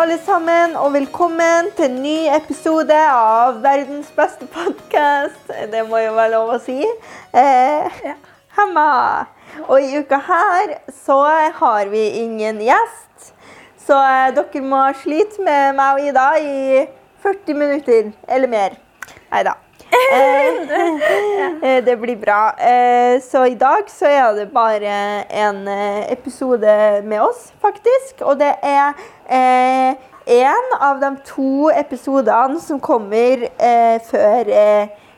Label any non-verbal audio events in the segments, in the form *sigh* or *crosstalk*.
Alle sammen, og velkommen til en ny episode av verdens beste podkast. Det må jo være lov å si. Eh, Hemma. Og i uka her så har vi ingen gjest. Så eh, dere må slite med meg og Ida i 40 minutter eller mer. Nei da. Eh, det blir bra. Eh, så i dag så er det bare en eh, episode med oss, faktisk. Og det er én en av de to episodene som kommer før,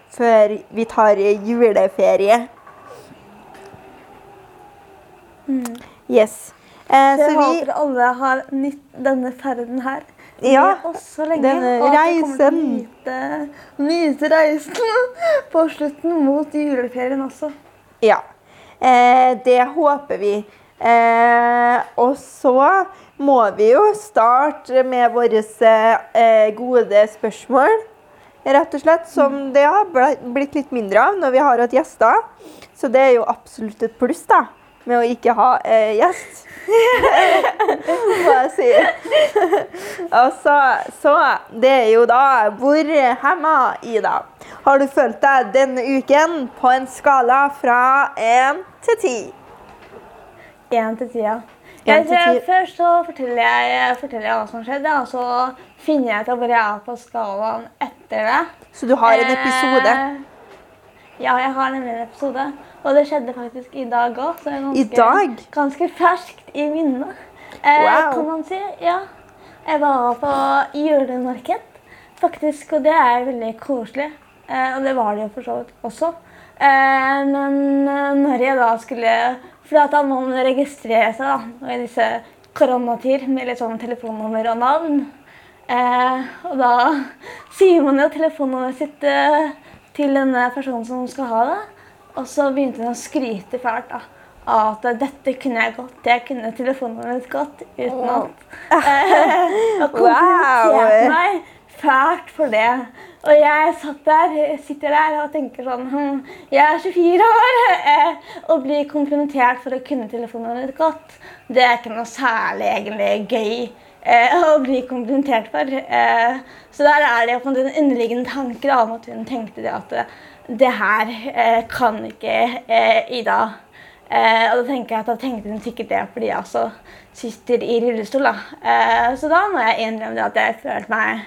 før vi tar juleferie. Yes. Eh, Så jeg håper alle har nytt denne ferden her. Ja, oss så lenge. denne å reisen. Nyte, nyte reisen *laughs* på slutten mot juleferien også. Ja. Eh, det håper vi. Eh, og så må vi jo starte med våre eh, gode spørsmål. Rett og slett. Som det har blitt litt mindre av når vi har hatt gjester. Så det er jo absolutt et pluss da, med å ikke ha eh, gjest. Må jeg si. og så, så Det er jo da Hvor hemma, Ida? Har du følt deg denne uken på en skala fra én til ti? Én til ti, ja. Jeg, tror først så forteller jeg, forteller jeg hva som skjedde, og så finner jeg ut hvor jeg er på skalaen etter det. Så du har en episode? Eh, ja, jeg har nemlig en episode. Og det skjedde faktisk i dag òg. Så er ganske, I dag? ganske ferskt i minnet. Eh, Wow. Kan man si. Ja. Jeg var på julemarked, faktisk, og det er veldig koselig. Eh, og det var det jo for så vidt også. Eh, men eh, når jeg da skulle For da må man registrere seg da, i disse koronatider med litt sånn telefonnummer og navn. Eh, og da sier man jo telefonnummeret sitt eh, til denne personen som skal ha det. Og så begynte hun å skryte fælt da, av at dette kunne jeg godt. Jeg kunne telefonnummeret mitt godt utenat. Eh, *laughs* og komplimenterte Wow. meg fælt for det. Og jeg satt der, sitter der og tenker sånn hm, Jeg er 24 år eh, og blir komplimentert for å kunne telefonnummeret mitt godt. Det er ikke noe særlig egentlig gøy eh, å bli komplimentert for. Eh, så der er det en underliggende tanke da, om at hun tenkte det at eh, det her eh, kan ikke eh, Ida. Eh, og da tenker jeg at da tenkte hun sikkert det fordi jeg også sitter i rullestol. da. Eh, så da må jeg innrømme at jeg følte meg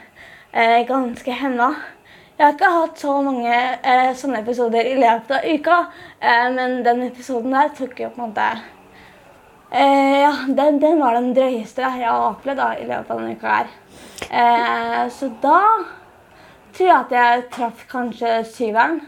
eh, ganske hemma. Jeg har ikke hatt så mange eh, sånne episoder i løpet av uka, eh, men den episoden der tok jo på en måte eh, Ja, den, den var den drøyeste jeg har opplevd da, i løpet av denne uka her. Eh, så da tror jeg at jeg traff kanskje syveren.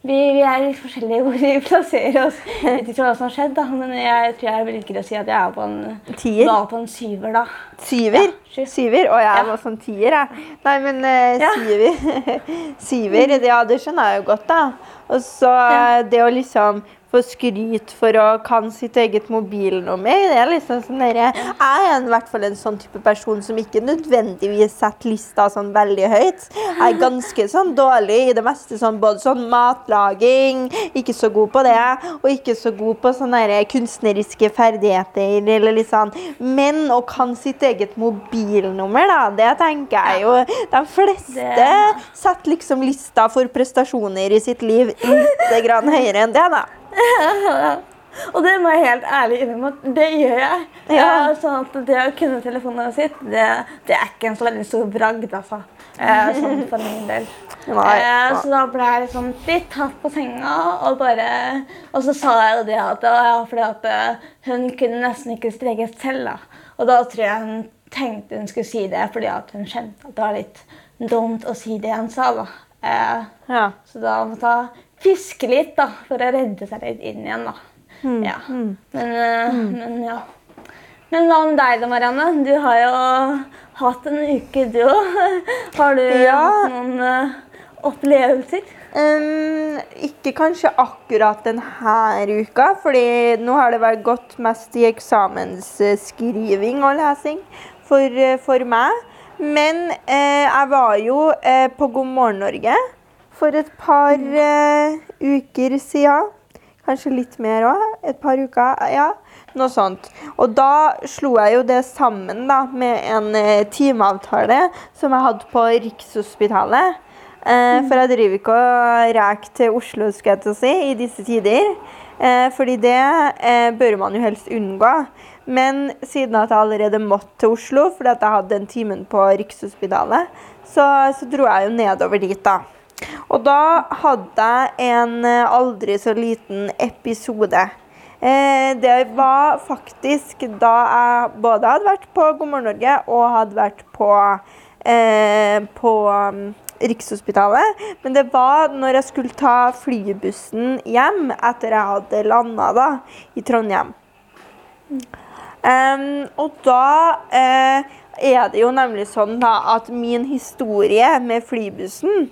Vi, vi er litt forskjellige hvor vi plasserer oss ut ifra hva som har skjedd, da. men jeg tror jeg velger å si at jeg er på en, Tier? var på en syver, da. Syver? Ja. Syver? Å, jeg Ja. var sånn tier, jeg. Nei, men eh, Ja. syver. *laughs* syver, ja, det skjønner jeg jo godt, da. Og så det å liksom få skryt for å kan sitt eget mobilnummer. Det er liksom sånn der, Jeg er en, i hvert fall en sånn type person som ikke nødvendigvis setter lista sånn veldig høyt. Jeg er ganske sånn dårlig i det meste, sånn, både sånn matlaging, ikke så god på det, og ikke så god på sånne kunstneriske ferdigheter. eller litt sånn. Men å kan sitt eget mobilnummer, da, det tenker jeg jo De fleste setter liksom lista for prestasjoner i sitt liv litt høyere enn det, da. *laughs* Og det må jeg helt ærlig innrømme at det gjør jeg. Ja. Eh, sånn at Det å kunne telefonnummeret sitt, det, det er ikke en så veldig stor bragd, altså. Eh, sånn for min del. *laughs* Nei, Eh, så da ble jeg liksom litt tatt på senga, og bare Og så sa jeg jo det at det var fordi at eh, hun kunne nesten ikke streke selv, da. Og da tror jeg hun tenkte hun skulle si det fordi at hun skjønte at det var litt dumt å si det hun sa, da. Eh, ja. så da måtte hun fiske litt da, for å redde seg litt inn igjen. da. Mm, Ja. Men, mm. men ja. Men hva med deg da, Marianne? Du har jo hatt en uke, du òg. *laughs* Har du Ja. noen uh, opplevelser? Um, ikke kanskje akkurat denne uka, fordi nå har det vært gått mest i eksamensskriving og lesing for, eh, for meg. Men eh, jeg var jo eh, på God morgen Norge for et par uh, uker siden. Kanskje litt mer òg. Et par uker. Ja, noe sånt. Og da slo jeg jo det sammen da, med en uh, timeavtale som jeg hadde på Rikshospitalet. Eh, for jeg driver ikke og reker til Oslo skal jeg til å si, i disse tider. Eh, fordi det eh, bør man jo helst unngå. Men siden at jeg allerede måtte til Oslo fordi at jeg hadde en time på Rikshospitalet, så, så dro jeg jo nedover dit, da. Og da hadde jeg en eh, aldri så liten episode. Eh, det var faktisk da jeg både hadde vært på God morgen Norge og hadde vært på, eh, på um, Rikshospitalet. Men det var når jeg skulle ta flybussen hjem etter jeg hadde landa i Trondheim. Em, og da eh, er det jo nemlig sånn da, at min historie med flybussen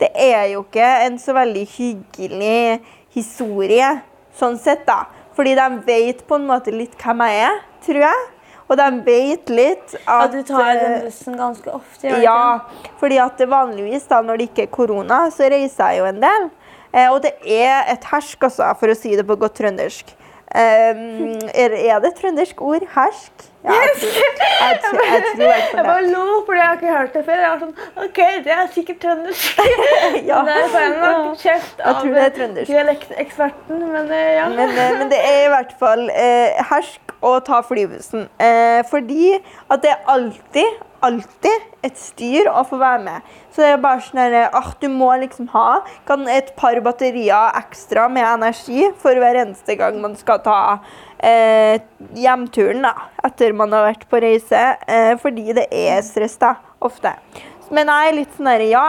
det er jo ikke en så veldig hyggelig historie, sånn sett, da. Fordi de vet på en måte litt hvem jeg er, tror jeg. Og de vet litt at At du tar eh, den bussen ganske ofte? gjør ja, ikke? fordi at vanligvis da, når det ikke er korona, så reiser jeg jo en del. Eh, og det er et hersk, altså, for å si det på godt trøndersk. Um, er, er det et trøndersk ord? Hersk? Ja, jeg tror, jeg, tror- jeg tror jeg, *laughs* Jeg bare lo, fordi jeg har ikke hørt det før. Jeg var sånn, ok, det er sikkert trøndersk. *laughs* Ja. Der *laughs* får jeg nok kjeft av er dialekteksperten, men eh, ja. Men, eh, men det er i hvert fall eh, hersk å ta flybussen. Eh, fordi at det er alltid, alltid et styr å få være med. Så det er bare sånn at Du må liksom ha kan et par batterier ekstra med energi for hver eneste gang man skal ta eh, hjemturen da, etter man har vært på reise. Eh, fordi det er stress, da, ofte. Men jeg er litt sånn der, ja,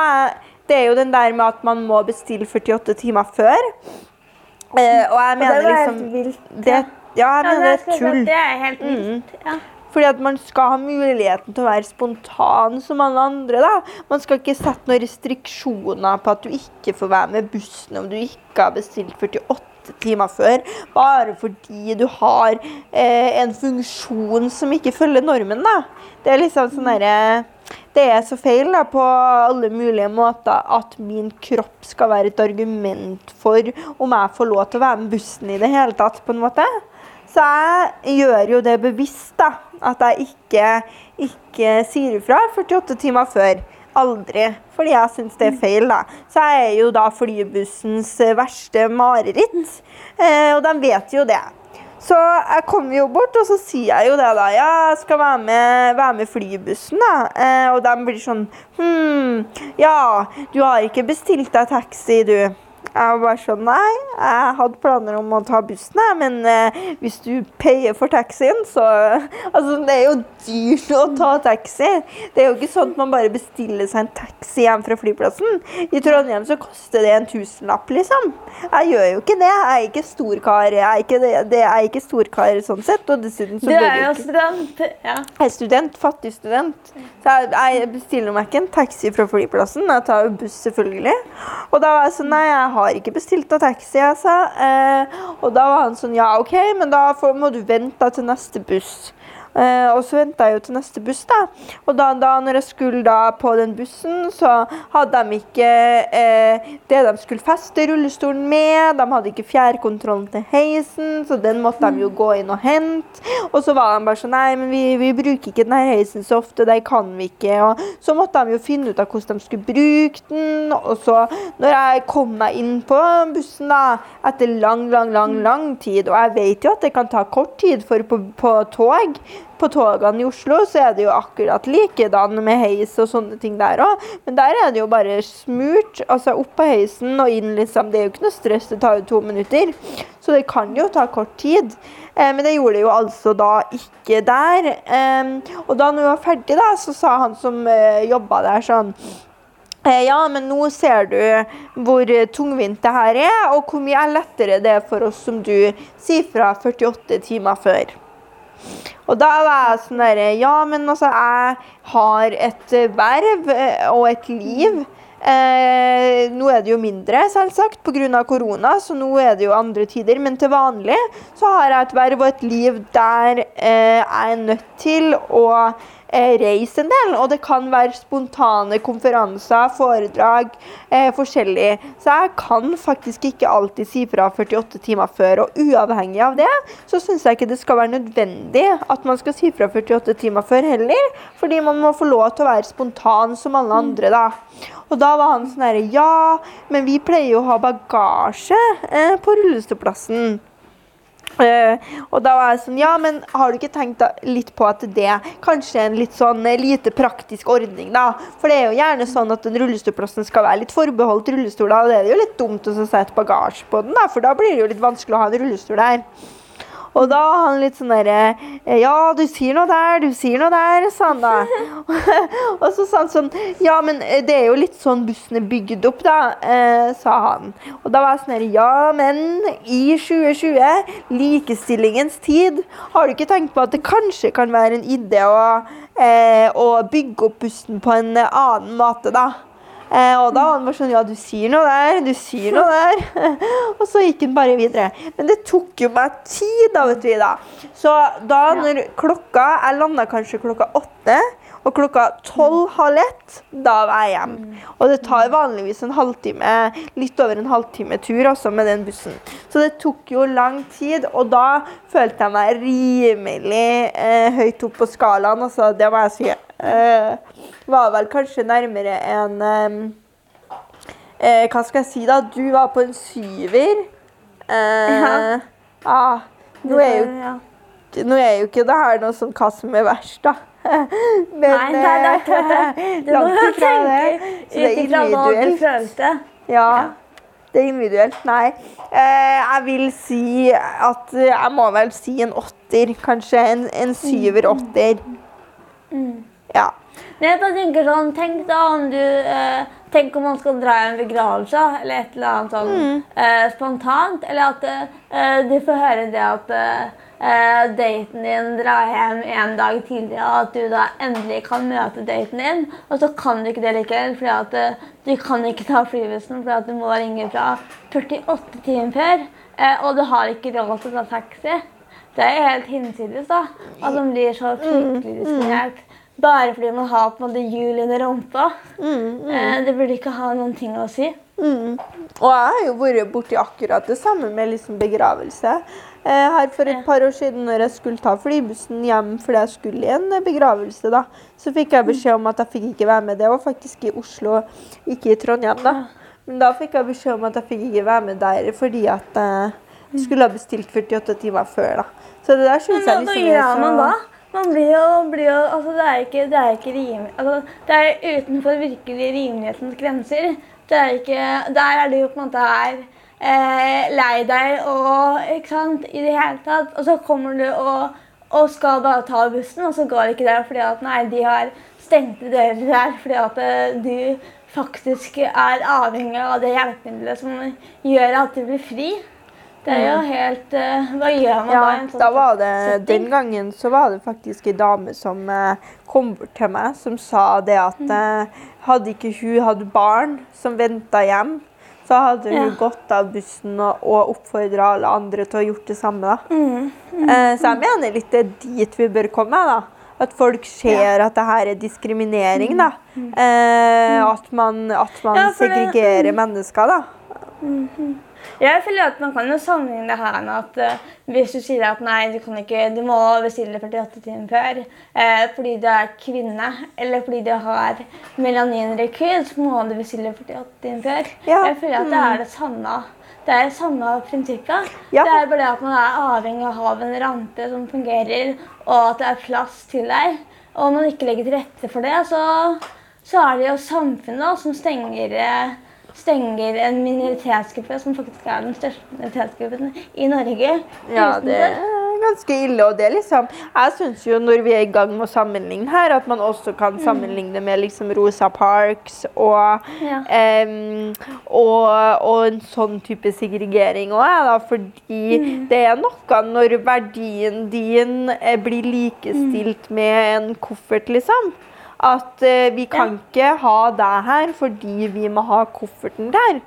det er jo den der med at man må bestille 48 timer før. Eh, og jeg Og det mener var liksom helt vilt. det, Ja, jeg Ja, mener det det, er tull. det er helt vilt. Ja. Fordi at man skal ha muligheten til å være spontan som alle andre. da. Man skal ikke sette noen restriksjoner på at du ikke får være med bussen om du ikke har bestilt 48 timer før, bare fordi du har eh, en funksjon som ikke følger normen. da. Det er liksom sånn derre det er så feil da, på alle mulige måter at min kropp skal være et argument for om jeg får lov til å være med bussen i det hele tatt. på en måte. Så jeg gjør jo det bevisst, da. At jeg ikke, ikke sier ifra 48 timer før. Aldri. Fordi jeg syns det er feil, da. Så jeg er jo da flybussens verste mareritt. Eh, og de vet jo det. Så jeg kommer jo bort, og så sier jeg jo det, da. Ja, jeg skal være med, være med flybussen, da. Eh, og de blir sånn Hm, ja, du har ikke bestilt deg taxi, du. Jeg var bare sånn Nei, jeg hadde planer om å ta bussen, men eh, hvis du payer for taxien, så *laughs* Altså, det er jo dyrt å ta taxi. Det er jo ikke sånn at man bare bestiller seg en taxi hjem fra flyplassen. I Trondheim så koster det en tusenlapp, liksom. Jeg gjør jo ikke det. Jeg er ikke storkar. Jeg er ikke, det, det er ikke storkar sånn sett. Og dessuten så Du er jo student. Ja. jeg er student, fattig student. Så jeg, jeg bestiller meg ikke en taxi fra flyplassen. Jeg tar jo buss, selvfølgelig. Og da var jeg sånn Nei, jeg har ikke bestilt noe taxi, jeg sa. Eh, og da var han sånn Ja, OK, men da må du vente til neste buss. Eh, og så venta jeg jo til neste buss, da. Og da, da når jeg skulle da på den bussen, så hadde de ikke eh, det de skulle feste rullestolen med. De hadde ikke fjærkontrollen til heisen, så den måtte de jo gå inn og hente. Og så var de bare sånn Nei, men vi, vi bruker ikke denne heisen så ofte, det kan vi ikke. Og så måtte de jo finne ut av hvordan de skulle bruke den. Og så, når jeg kom meg inn på bussen da, etter lang, lang, lang, lang tid, og jeg vet jo at det kan ta kort tid, for på, på tog på togene i Oslo så er det jo akkurat likedan med heis og sånne ting der òg. Men der er det jo bare smurt. Altså opp på heisen og inn, liksom. Det er jo ikke noe stress, det tar jo to minutter. Så det kan jo ta kort tid. Eh, men det gjorde det jo altså da ikke der. Eh, og da når vi var ferdig, da, så sa han som eh, jobba der sånn eh, ja, men nå ser du hvor tungvint det her er, og hvor mye er lettere det er for oss som du sier fra 48 timer før. Og da var jeg sånn derre Ja, men altså, jeg har et verv eh, og et liv. Eh, nå er det jo mindre, selvsagt, pga. korona, så nå er det jo andre tider. Men til vanlig så har jeg et verv og et liv der eh, jeg er nødt til å reise en del. Og det kan være spontane konferanser, foredrag, eh, forskjellig. Så jeg kan faktisk ikke alltid si fra 48 timer før. Og uavhengig av det, så syns jeg ikke det skal være nødvendig at man skal si fra 48 timer før heller. Fordi man må få lov til å være spontan som alle andre, da. Og da var han sånn herre Ja, men vi pleier jo å ha bagasje eh, på rullestolplassen. Uh, og da var jeg sånn Ja, men har du ikke tenkt litt på at det kanskje er en litt sånn uh, lite praktisk ordning, da? For det er jo gjerne sånn at den rullestolplassen skal være litt forbeholdt rullestoler, og det er jo litt dumt å sette bagasje på den, da, for da blir det jo litt vanskelig å ha en rullestol der. Og da var han litt sånn derre Ja, du sier noe der, du sier noe der, sa han da. *laughs* og så sa han sånn Ja, men det er jo litt sånn bussen er bygd opp, da, eh, sa han. Og da var jeg sånn herre Ja, men i 2020, likestillingens tid, har du ikke tenkt på at det kanskje kan være en idé å, eh, å bygge opp bussen på en annen måte, da? Eh, og da var han bare sånn Ja, du sier noe der, du sier noe der. *laughs* og så gikk han bare videre. Men det tok jo meg tid, da, vet du. da. Så da når klokka Jeg landa kanskje klokka åtte. Og klokka tolv-halv ett, da var jeg hjemme. Og det tar vanligvis en halvtime, litt over en halvtime tur også med den bussen. Så det tok jo lang tid, og da følte jeg meg rimelig eh, høyt opp på skalaen. Altså, det må jeg si. Eh, var vel kanskje nærmere en eh, Hva skal jeg si, da? Du var på en syver. Eh, Ja. ah, nå, er jo, nå er jo ikke det her noe sånn hva som er verst, da. *laughs* Men Nei, det er langt ifra det. Så det er individuelt. Ja, det er individuelt. Nei. Eh, jeg vil si at Jeg må vel si en åtter. Kanskje en, en syver-åtter. Ja. Men jeg tenker sånn, Tenk da om du eh, Tenk om man skal dra i en begravelse eller et eller annet sånn eh, spontant. Eller at eh, du får høre det at eh, daten din drar hjem en dag tidligere, og at du da endelig kan møte daten din. Og så kan du ikke det likevel, fordi at eh, du kan ikke ta flybussen fordi at du må ringe fra 48 timer før. eh, og du har ikke råd til å ta taxi. Det er helt hinsides, da. At man blir så fryktelig diskriminert. Bare fordi man har på en måte hjul under rumpa. Eh, det burde ikke ha noen ting å si. Mm. Og jeg har jo vært borti akkurat det samme med liksom begravelse. Eh, her For et par år siden når jeg skulle ta flybussen hjem fordi jeg skulle i en begravelse, da, så fikk jeg beskjed om at jeg fikk ikke være med. Det var faktisk i Oslo, ikke i Trondheim. da. Men da fikk jeg beskjed om at jeg fikk ikke være med der fordi at eh, jeg skulle ha bestilt 48 timer før. da. Så det der synes jeg liksom er så... man blir jo, blir jo altså Det er ikke, det er rimelig altså, Det er utenfor virkelig rimelighetens grenser. Det er ikke, der er du jo på en måte her eh, lei deg og ikke sant, i det hele tatt. Og så kommer du og, og skal bare ta bussen, og så går det ikke der fordi at nei, de har stengte dører her fordi at eh, du faktisk er avhengig av det hjelpemiddelet som gjør at du blir fri. Det er jo helt eh, Hva gjør man da? en sånn da var det, setting? den gangen så var det faktisk en dame som eh, kom bort til meg, som sa det at Mm. eh, hadde ikke hun hatt barn som venta hjem, så hadde hun Ja. gått av bussen og, og oppfordra alle andre til å ha gjort det samme. da. Mm. Eh, så jeg mener litt det er dit vi bør komme. da. At folk ser at det her er diskriminering. da. Eh, at man, at man Mm. Ja, segregerer det- mennesker. da. Jeg føler at Man kan jo sammenligne det her med at eh, hvis du sier at nei, du, kan ikke, du må bestille 48 timer før eh, fordi du er kvinne, eller fordi du har melaninrekyl, så må du bestille 48 timer før. Ja. Jeg føler at det er det samme. Det er samme prinsippet. Ja. Det er bare det at man er avhengig av å ha en rampe som fungerer, og at det er plass til deg. Og om man ikke legger til rette for det, så, så er det jo samfunnet da, som stenger eh, stenger en minoritetsgruppe som faktisk er den største minoritetsgruppen i Norge. Ja, det er ganske ille. Og det liksom Jeg syns jo når vi er i gang med å sammenligne her, at man også Mm. kan sammenligne med liksom Rosa Parks og Ja. um, og, og en sånn type segregering òg. Fordi Mm. det er noe når verdien din eh, blir likestilt Mm. med en koffert, liksom. At eh, vi kan ikke ha deg her fordi vi må ha kofferten der.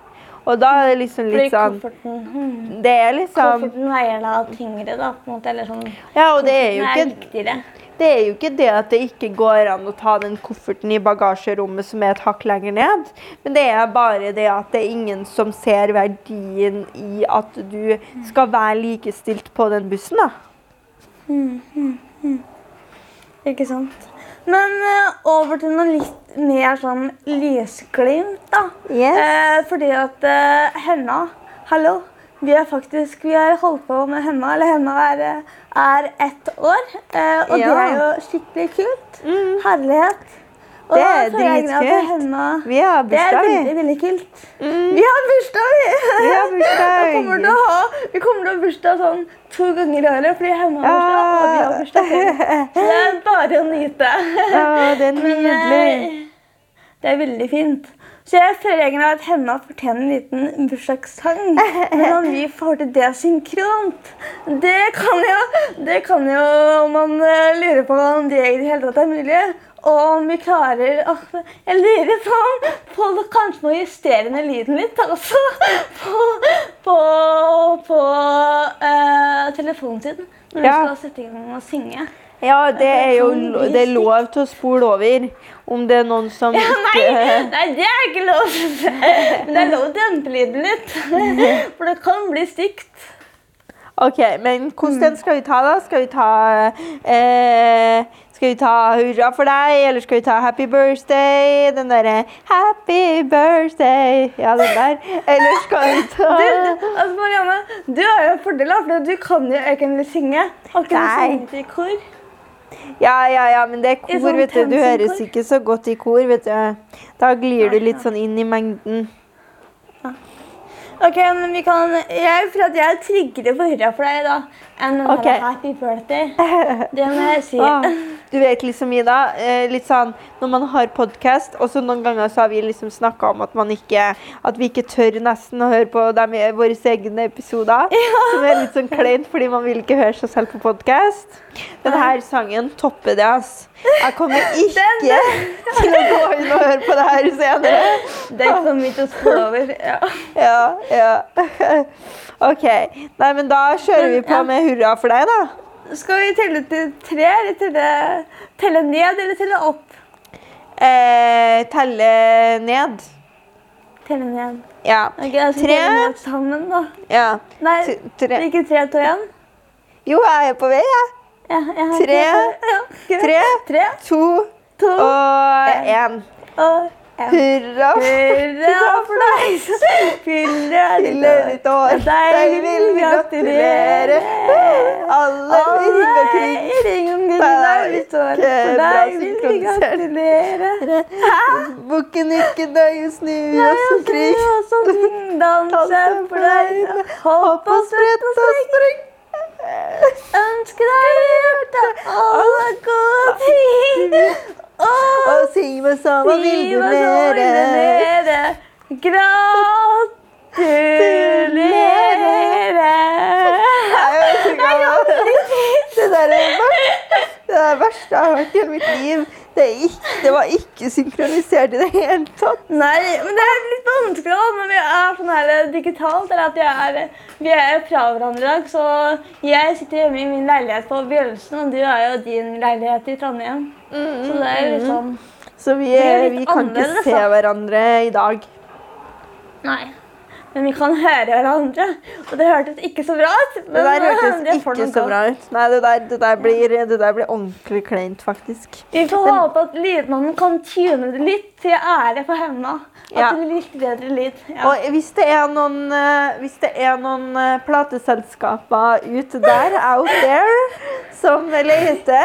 Og da er det liksom litt sånn kofferten, hmm, Det er liksom kofferten veier da tyngre, da. på en måte, eller sånn. Ja, og det er jo ikke viktigere. Det er jo ikke det at det ikke går an å ta den kofferten i bagasjerommet som er et hakk lenger ned. Men det er bare det at det er ingen som ser verdien i at du skal være likestilt på den bussen. da. Ikke sant? Men eh, over til noe litt mer sånn lysglimt, da. Yes. Eh, fordi at eh, Henna Hallo. Vi har faktisk vi har holdt på med Henna. Eller Henna er, er ett år. Og det er jo skikkelig kult. Mm. Herlighet. Det er dritkult. Vi har bursdag, Vi har Det er veldig, kult. Mm. Vi har bursdag, vi! Vi har bursdag. *laughs* Vi kommer til å ha, vi kommer til å ha bursdag sånn to ganger i året, fordi Henna har bursdag, og vi har bursdag. Så det er bare å nyte. *laughs* Ja, det er nydelig. eh, det er veldig fint. Så jeg føler egentlig at Henna fortjener en liten bursdagssang. Men om vi får til det synkront, det kan jo, det kan jo man eh, lure på om det i det hele tatt er mulig. Og om vi klarer å Jeg lurer på om folk kanskje må justere ned lyden litt også. På, på, på uh, telefonen når Ja. du skal sette i gang og synge. Ja, det er jo det er lov til å spole over om det er noen som Ja, nei, nei, det er ikke lov. Men det er lov å dempe lyden litt. For det kan bli stygt. OK, men hvordan skal vi ta da? Skal vi ta eh, Skal vi ta hurra for deg, eller skal vi ta happy birthday? Den derre happy birthday Ja, den der. Eller skal vi ta Du, altså Marianne, du har jo en fordel, for du kan jo egentlig synge. Har ikke du sunget i kor? Ja, ja, ja, men det er kor, sånn vet du. Du høres ikke så godt i kor, vet du. Da glir du litt sånn inn i mengden. Ok, men vi kan Jeg føler at jeg er tryggere på hurra for deg da enn den Ok. der happy birthday. Det må jeg si. Ah, du vet liksom, Ida, eh, litt sånn når man har podkast, og så noen ganger så har vi liksom snakka om at man ikke At vi ikke tør nesten å høre på dem i våre egne episoder. Som er litt sånn kleint, fordi man vil ikke høre seg selv på podkast. Denne sangen topper det, ass. Jeg kommer *laughs* ikke til å gå inn og høre på det her senere. Det kommer vi til å stå over. Ja. Ja, ja. *laughs* OK. Nei, men da kjører vi på med hurra for deg, da. Skal vi telle til tre, eller telle, telle ned eller telle opp? Eh, telle ned. Telle ned. Ja. Okay, Tre. ned sammen, da. ja. Nei, det tre. ikke tre, to, én? Jo, jeg er på vei, jeg. Ja, jeg Tre. Ja. Tre, Tre, to to og én. Hurra! Hurra for deg som fyller ditt år. Deg vil vi gratulere. Alle i ring og kring. i ring omkring deg ditt år. For deg vil vi gratulere. Bukken ikke døy, snu oss omkring. Danse for deg. Hopp og sprett og spring. Ønsker deg hjertet alle gode ting. Og si meg sammen vil du mere. Gratulerer! Det er. Det er verst jeg har hørt i hele mitt liv. Det, ikke, det var ikke synkronisert i det hele tatt. Nei, men det er litt vanskelig da, når vi er sånn her digitalt. Eller at er, vi er fra hverandre i dag. Så jeg sitter hjemme i min leilighet på Bjølsen, og du er jo din leilighet i Trondheim. Så det er liksom Så vi, er litt vi kan ikke se hverandre i dag. Nei. Men vi kan høre hverandre. Og det hørtes ikke så bra ut. Det der hørtes ikke så bra ut. Nei, det der, det der, blir, det der blir ordentlig kleint, faktisk. Vi får håpe at lydmannen kan tune det litt til ære for henne. At Ja. det blir litt bedre lyd. Ja. Og hvis det er noen, eh, det er noen eh, plateselskaper ute der, out there, som leter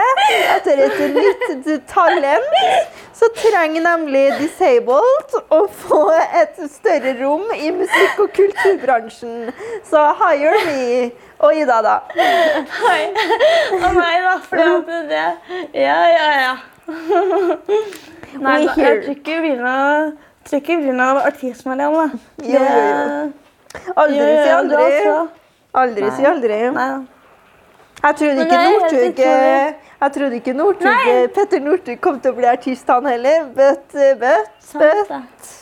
etter et nytt talent, så trenger nemlig Disabled å få et større rom i musikk- og kulturbransjen. Så hire me. Og Ida, da. Hei. Og meg, da, for det, det Ja, ja, ja. Nei, da, jeg vi Vina noe tror ikke vi blir noe artist, Marianne. Jo, jo, jo. Aldri si aldri. Aldri si aldri. Nei. Jeg trodde ikke Northug. Jeg trodde ikke Northug Petter Northug kom til å bli artist, han heller. But, uh, but, Sant but.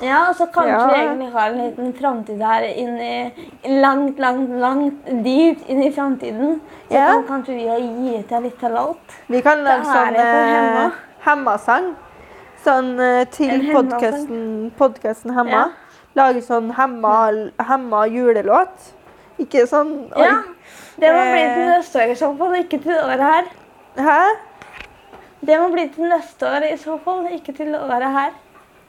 Ja, og så kanskje Ja. vi egentlig har en liten framtid her inn i langt, langt, langt dypt inn i framtiden. Så Ja. kan kanskje vi gi til litt til alt. Vi kan lage sånn eh. Hemma-sang. Sånn eh, til podkasten Hemma. Ja. Lage sånn Hemma, hemma julelåt. Ikke sånn oi. Ja, det må bli Eh. til neste år i så fall, ikke til året her. Hæ? Det må bli til neste år i så fall, ikke til året her.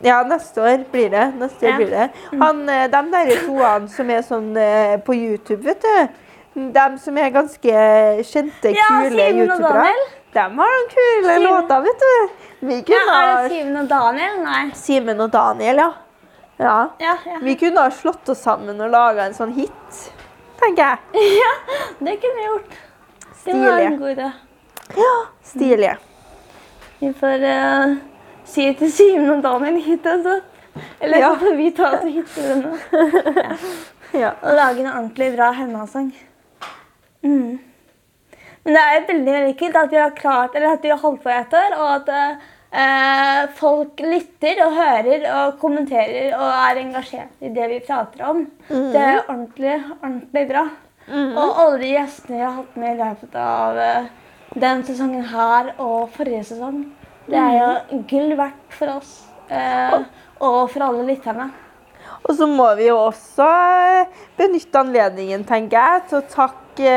Ja, neste år blir det. Neste år Ja. blir det. Han, eh, de der toene som er sånn eh, på YouTube, vet du. De som er ganske kjente, Ja, kule youtubere. Daniel. De har noen kule Simen. låter, vet du. Vi Ja, kunne er ha det Simen og Daniel? Nei. Simen og Daniel, ja. ja. Ja, ja. Vi kunne ha slått oss sammen og laga en sånn hit, tenker jeg. *laughs* ja det kunne vi gjort. Det var Stilig. en god idé. Ja, Stilig. Vi får uh, si til Simen og Daniel hit altså. Eller Ja. så får vi ta oss og til henne. *laughs* Ja. Og lage en ordentlig bra hemmasang. Mm. Men det er veldig veldig kult at vi har klart, eller at vi har holdt på i et år, og at eh, folk lytter og hører og kommenterer og er engasjert i det vi prater om. Det er ordentlig, ordentlig bra. Og alle de gjestene vi har hatt med i løpet av eh, den sesongen her og forrige sesong, det er jo gull verdt for oss. eh, og for alle lytterne. Og så må vi jo også eh, benytte anledningen, tenker jeg, til å takke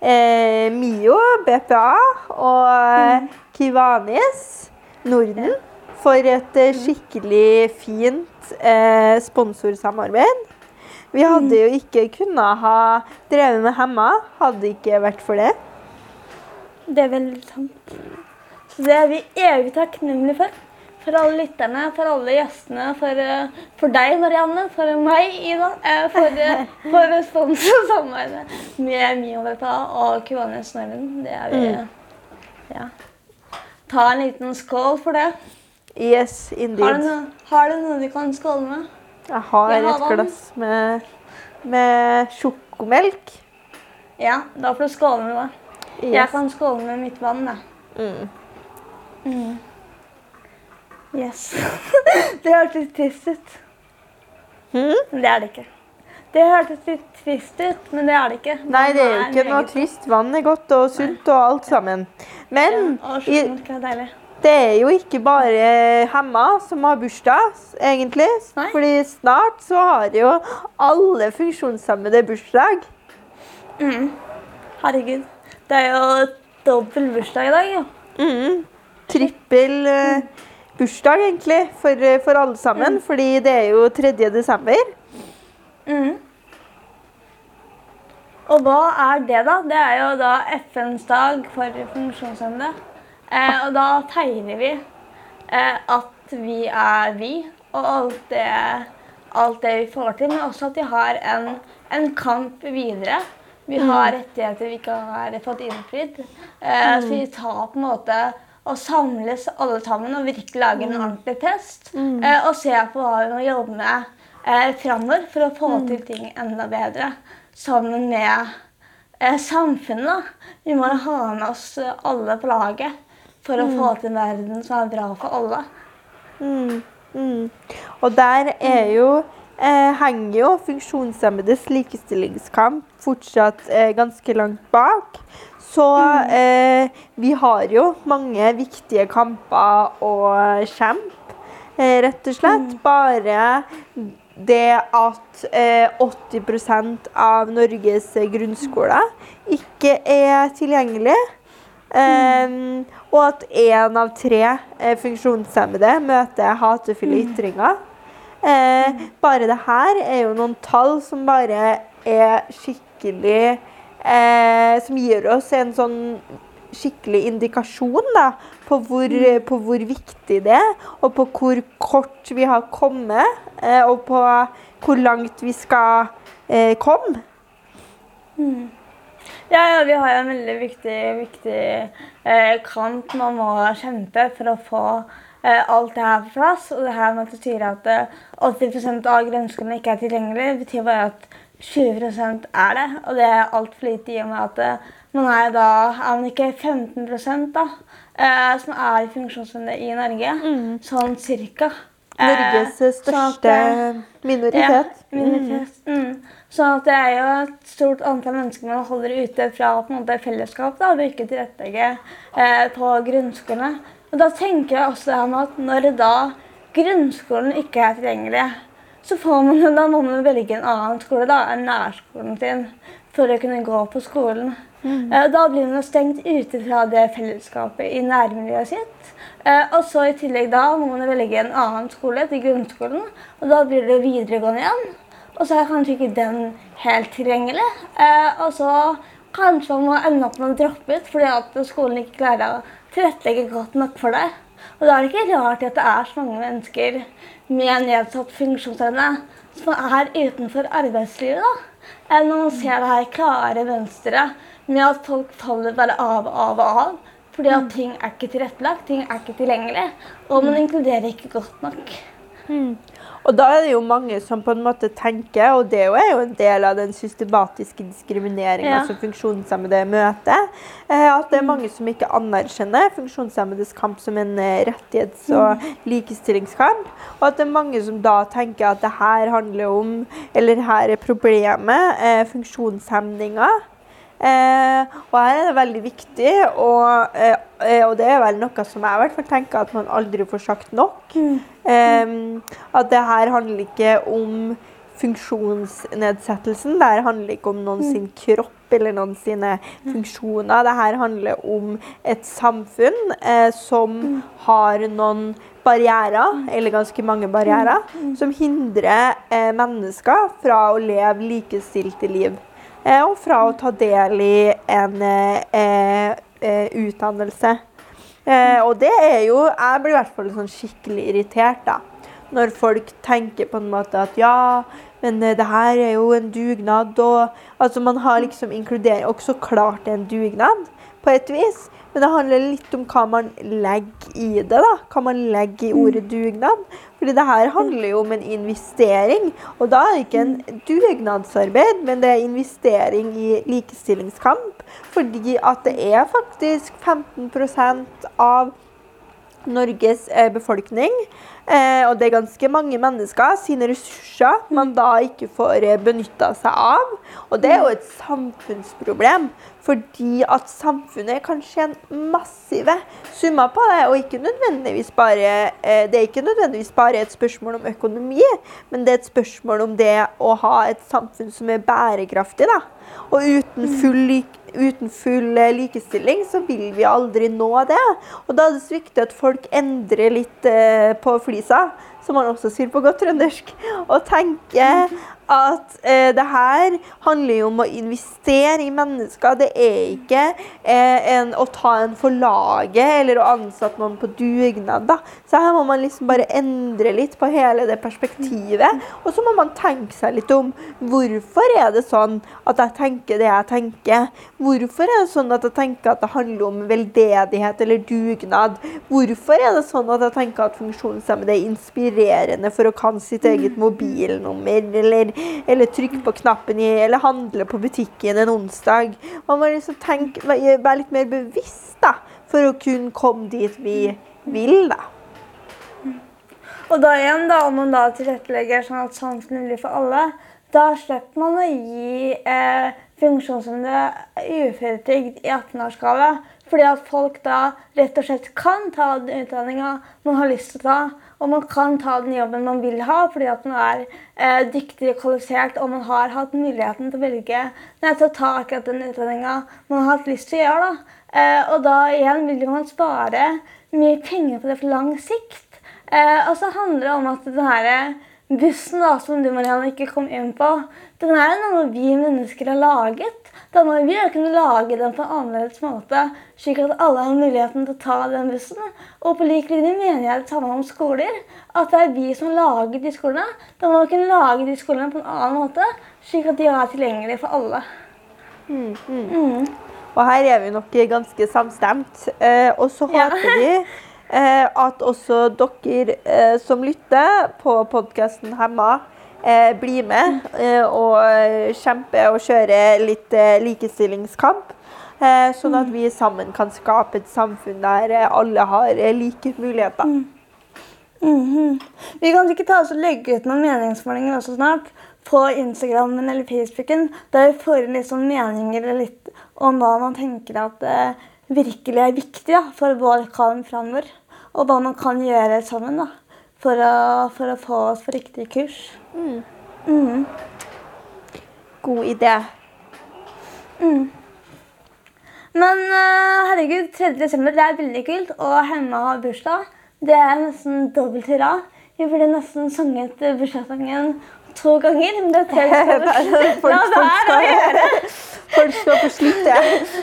eh, Mio, BPA og eh, Kivanis Norden for et eh, skikkelig fint eh, sponsorsamarbeid. Vi hadde jo ikke kunnet ha drevet med Hemma, hadde det ikke vært for det. Det er veldig sant. Så det er vi evig takknemlige for. For alle lytterne, for alle gjestene, for, eh, for deg, Marianne, for meg, Ida. eh, For, eh, for *laughs* respons og samarbeid med Mio VPA og Kuvanes Norden. Det er vi Ja. Ta en liten skål for det. Yes, Har du, indeed. noe, har du noe du kan skåle med? Jeg har et glass med, med sjokomelk. Ja, da får du skåle med det. Jeg kan skåle med mitt vann, jeg. Mm. Mm. Yes. *laughs* det hørtes trist ut. Men det er det ikke. Det hørtes litt trist ut, men det er det ikke. Nei, det er jo Vann ikke noe trist. Vann er godt og sunt og alt sammen. Men Ja, og sjokolade er deilig. det er jo ikke bare Hemma som har bursdag, egentlig. Nei. Fordi snart så har jo alle funksjonshemmede bursdag. Mm. Herregud. Det er jo dobbel bursdag i dag, jo. Mm. Trippel eh, bursdag, egentlig, for, eh, for alle sammen. Fordi det er jo 3. desember. Mm. Og hva er det, da? Det er jo da FNs dag for funksjonshemmede. Eh, og da tegner vi eh, at vi er vi, og alt det, alt det vi får til. Men også at vi har en, en kamp videre. Vi har rettigheter vi ikke har fått innfridd. Eh, Så vi tar på en måte og samles alle sammen og virkelig lage en ordentlig test. Eh, og se på hva vi må jobbe med eh, framover for å få til ting enda bedre. Sammen med eh, samfunnet. da. Vi må ha med oss alle på laget for å få til en verden som er bra for alle. Mm, mm. Og der er jo henger jo funksjonshemmedes likestillingskamp fortsatt eh, ganske langt bak. Så eh, vi har jo mange viktige kamper å kjempe, eh, rett og slett. Bare det at eh, 80% av Norges grunnskoler ikke er tilgjengelig. Um, og at én av tre eh, funksjonshemmede møter hatefulle ytringer. Eh, bare det her er jo noen tall som bare er skikkelig eh, Som gir oss en sånn skikkelig indikasjon da, på hvor, på hvor viktig det er, og på hvor kort vi har kommet, eh, og på hvor langt vi skal eh, komme. Ja, ja, vi har jo en veldig viktig, viktig eh, kamp man må kjempe for å få alt det her på plass. Og det her med at du sier at eh, 80% av grønnskolene ikke er tilgjengelig, betyr bare at 20% er det. Og det er altfor lite i og med at eh, man er da er man ikke 15 da, eh, som er funksjonshemmede i Norge. Sånn cirka. Eh, Norges sånn at største minoritet. ja, minoritet. Mm. Sånn at det er jo et stort antall mennesker man holder ute fra på en måte fellesskap da, og ikke tilrettelegge eh, på grunnskolene. Og da tenker jeg også om at når da grunnskolen ikke er tilgjengelig, så får man da må man velge en annen skole da, enn nærskolen sin for å kunne gå på skolen. Mm. Da blir man stengt ute fra det fellesskapet i nærmiljøet sitt. Eh, Og så i tillegg da må man velge en annen skole til grunnskolen, og da blir det videregående igjen. Og så er kanskje ikke den helt tilgjengelig. Eh, og så kanskje man må ende opp med å droppe ut fordi at skolen ikke klarer å tilrettelegge godt nok for det. Og da er det ikke rart at det er så mange mennesker med nedsatt funksjonsevne som er utenfor arbeidslivet. da. Enn når man ser det her klare mønsteret med at folk faller bare av, og av og av. Fordi at ting er ikke tilrettelagt, ting er ikke tilgjengelig. Og man inkluderer ikke godt nok. Og da er det jo mange som på en måte tenker, og det er jo en del av den systematiske diskrimineringa Ja. som funksjonshemmede møter, eh, at det er mange som ikke anerkjenner funksjonshemmedes kamp som en eh, rettighets- og likestillingskamp. Og at det er mange som da tenker at det her handler om, eller her er problemet, eh, funksjonshemninger. Eh, og her er det veldig viktig, og, eh, eh, og det er vel noe som jeg i hvert fall tenker at man aldri får sagt nok. Eh, at det her handler ikke om funksjonsnedsettelsen. Det her handler ikke om noen sin kropp eller noen sine funksjoner. Det her handler om et samfunn eh, som har noen barrierer, eller ganske mange barrierer, som hindrer eh, mennesker fra å leve likestilte liv. Eh, og fra å ta del i en eh, eh, utdannelse. Og det er jo Jeg blir i hvert fall sånn skikkelig irritert da, når folk tenker på en måte at ja, men det her er jo en dugnad. Og, altså Man har liksom inkludering. Og så klart det er en dugnad, på et vis. Men det handler litt om hva man legger i det. da, Hva man legger i ordet dugnad. Fordi det her handler jo om en investering. Og da er det ikke en dugnadsarbeid, men det er investering i likestillingskamp. Fordi at det er faktisk 15% av Norges eh, befolkning, eh, og det er ganske mange mennesker, sine ressurser man da ikke får eh, benytta seg av. Og det er jo et samfunnsproblem, fordi at samfunnet kan tjene massive summer på det. Og ikke nødvendigvis bare, det er ikke nødvendigvis bare et spørsmål om økonomi, men det er et spørsmål om det å ha et samfunn som er bærekraftig. da. Og uten full, lik, uten full eh, likestilling så vil vi aldri nå det. Og da er det så viktig at folk endrer litt eh, på flisa, som man også sier på godt trøndersk, og tenker at eh, det her handler jo om å investere i mennesker. Det er ikke eh, en, å ta en for laget eller å ansette noen på dugnad. Da. Så her må man liksom bare endre litt på hele det perspektivet. Og så må man tenke seg litt om hvorfor er det sånn at jeg tenker det jeg tenker. Hvorfor er det sånn at jeg tenker at det handler om veldedighet eller dugnad? Hvorfor er det sånn at jeg tenker at funksjonshemmede er inspirerende for å kan sitt eget mobilnummer, eller, eller trykke på knappen i, eller handle på butikken en onsdag. Man må liksom tenke, være litt mer bevisst da, for å kunne komme dit vi vil. da. Og da igjen, da, om man da tilrettelegger sånn at sjansen er mulig for alle, da slipper man å gi eh, funksjonshemmede uføretrygd i 18-årsgave. Fordi at folk da rett og slett kan ta den utdanninga man har lyst til å ta. Og man kan ta den jobben man vil ha fordi at man er eh, dyktig og kvalifisert og man har hatt muligheten til å velge til å ta akkurat den utdanninga man har hatt lyst til å gjøre. Da. Eh, og da igjen vil man spare mye penger på det for lang sikt. Eh, og så handler det om at den her bussen da, som du Marianne, ikke kom inn på, den er noe vi mennesker har laget. Da må vi kunne lage den på en annerledes måte, slik at alle har muligheten til å ta den bussen. Og på lik linje mener jeg det samme om skoler. At det er vi som lager de skolene. Da må vi kunne lage de skolene på en annen måte, slik at de er tilgjengelige for alle. Mm, mm. Mm. Og her er vi nok ganske samstemt. Eh, og så håper ja. vi Eh, at også dere eh, som lytter på podkasten Hemma, eh, blir med og kjempe og kjøre litt likestillingskamp. Sånn at vi sammen kan skape et samfunn der alle har like muligheter. Mm. Mm -hmm. Vi kan ikke ta oss og legge ut noen meningsmålinger også snart på Instagramen eller Facebooken, der vi får litt sånn meninger litt om hva man tenker at eh, virkelig er viktig da, for vår kamp framover. Og hva man kan gjøre sammen da, for å, for å få oss på riktig kurs. Mm. Mm. God idé. Mm. Men uh, herregud, 3. desember det er veldig kult, og Hemma har bursdag. Det er nesten dobbelt hurra. Vi burde nesten sunget bursdagssangen to ganger. Men det er tre *laughs* La være å gjøre! Folk skal på sluttet.